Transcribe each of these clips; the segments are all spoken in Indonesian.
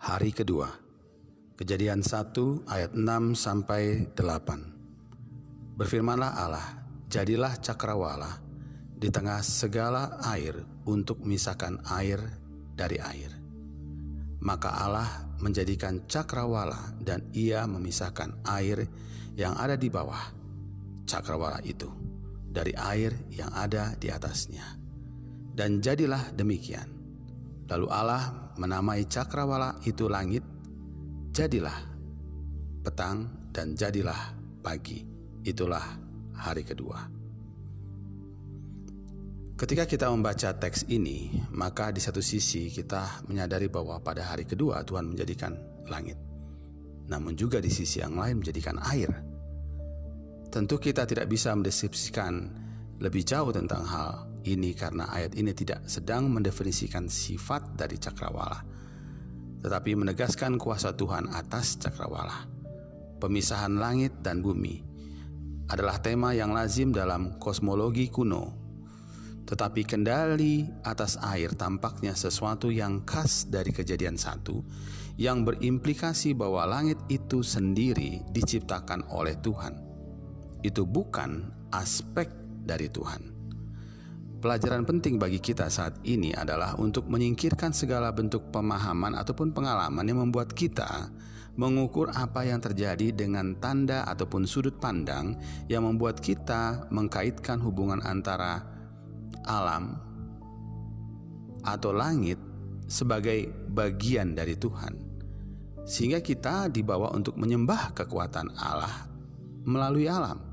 Hari kedua. Kejadian 1 ayat 6 sampai 8. Berfirmanlah Allah, jadilah cakrawala di tengah segala air untuk memisahkan air dari air. Maka Allah menjadikan cakrawala dan ia memisahkan air yang ada di bawah cakrawala itu dari air yang ada di atasnya. Dan jadilah demikian. Lalu Allah menamai cakrawala itu langit, jadilah petang dan jadilah pagi. Itulah hari kedua. Ketika kita membaca teks ini, maka di satu sisi kita menyadari bahwa pada hari kedua Tuhan menjadikan langit. Namun juga di sisi yang lain menjadikan air. Tentu kita tidak bisa mendeskripsikan lebih jauh tentang hal ini karena ayat ini tidak sedang mendefinisikan sifat dari cakrawala, tetapi menegaskan kuasa Tuhan atas cakrawala. Pemisahan langit dan bumi adalah tema yang lazim dalam kosmologi kuno. Tetapi kendali atas air tampaknya sesuatu yang khas dari kejadian satu yang berimplikasi bahwa langit itu sendiri diciptakan oleh Tuhan. Itu bukan aspek dari Tuhan. Pelajaran penting bagi kita saat ini adalah untuk menyingkirkan segala bentuk pemahaman ataupun pengalaman yang membuat kita mengukur apa yang terjadi dengan tanda ataupun sudut pandang yang membuat kita mengkaitkan hubungan antara alam atau langit sebagai bagian dari Tuhan. Sehingga kita dibawa untuk menyembah kekuatan Allah melalui alam.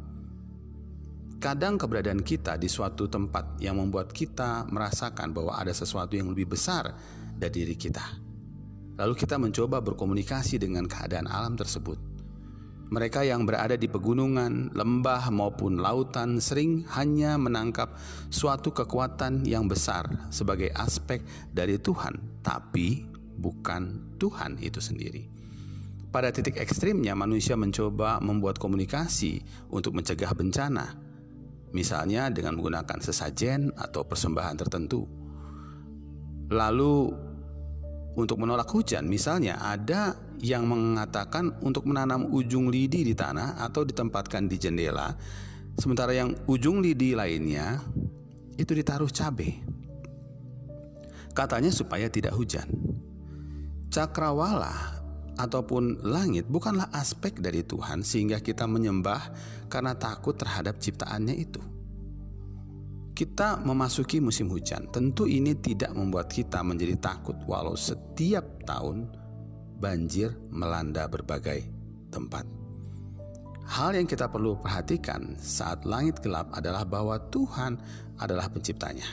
Kadang keberadaan kita di suatu tempat yang membuat kita merasakan bahwa ada sesuatu yang lebih besar dari diri kita. Lalu kita mencoba berkomunikasi dengan keadaan alam tersebut. Mereka yang berada di pegunungan, lembah maupun lautan sering hanya menangkap suatu kekuatan yang besar sebagai aspek dari Tuhan, tapi bukan Tuhan itu sendiri. Pada titik ekstrimnya, manusia mencoba membuat komunikasi untuk mencegah bencana misalnya dengan menggunakan sesajen atau persembahan tertentu. Lalu untuk menolak hujan, misalnya ada yang mengatakan untuk menanam ujung lidi di tanah atau ditempatkan di jendela, sementara yang ujung lidi lainnya itu ditaruh cabai. Katanya supaya tidak hujan. Cakrawala ataupun langit bukanlah aspek dari Tuhan sehingga kita menyembah karena takut terhadap ciptaannya itu. Kita memasuki musim hujan, tentu ini tidak membuat kita menjadi takut walau setiap tahun banjir melanda berbagai tempat. Hal yang kita perlu perhatikan saat langit gelap adalah bahwa Tuhan adalah penciptanya.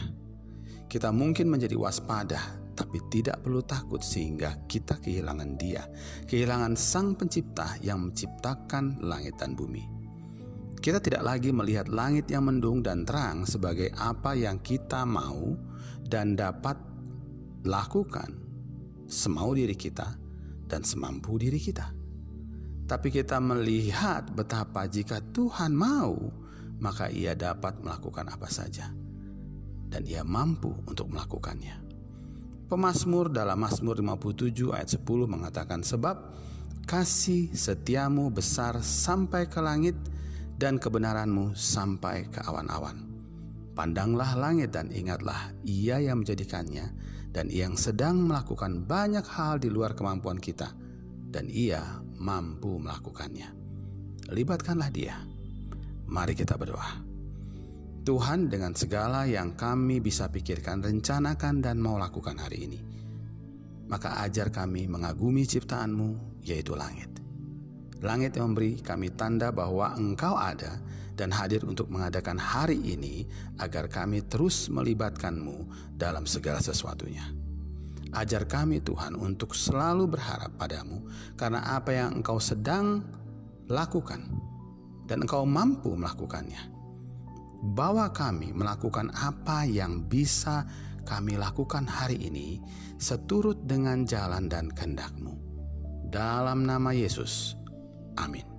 Kita mungkin menjadi waspada tapi tidak perlu takut sehingga kita kehilangan Dia, kehilangan Sang Pencipta yang menciptakan langit dan bumi. Kita tidak lagi melihat langit yang mendung dan terang sebagai apa yang kita mau dan dapat lakukan semau diri kita dan semampu diri kita. Tapi kita melihat betapa jika Tuhan mau, maka Ia dapat melakukan apa saja, dan Ia mampu untuk melakukannya. Pemasmur dalam Mazmur 57 ayat 10 mengatakan sebab kasih setiamu besar sampai ke langit dan kebenaranmu sampai ke awan-awan. Pandanglah langit dan ingatlah ia yang menjadikannya dan yang sedang melakukan banyak hal di luar kemampuan kita dan ia mampu melakukannya. Libatkanlah dia. Mari kita berdoa. Tuhan dengan segala yang kami bisa pikirkan, rencanakan dan mau lakukan hari ini. Maka ajar kami mengagumi ciptaanmu, yaitu langit. Langit yang memberi kami tanda bahwa engkau ada dan hadir untuk mengadakan hari ini agar kami terus melibatkanmu dalam segala sesuatunya. Ajar kami Tuhan untuk selalu berharap padamu karena apa yang engkau sedang lakukan dan engkau mampu melakukannya bawa kami melakukan apa yang bisa kami lakukan hari ini seturut dengan jalan dan kehendakmu. Dalam nama Yesus, amin.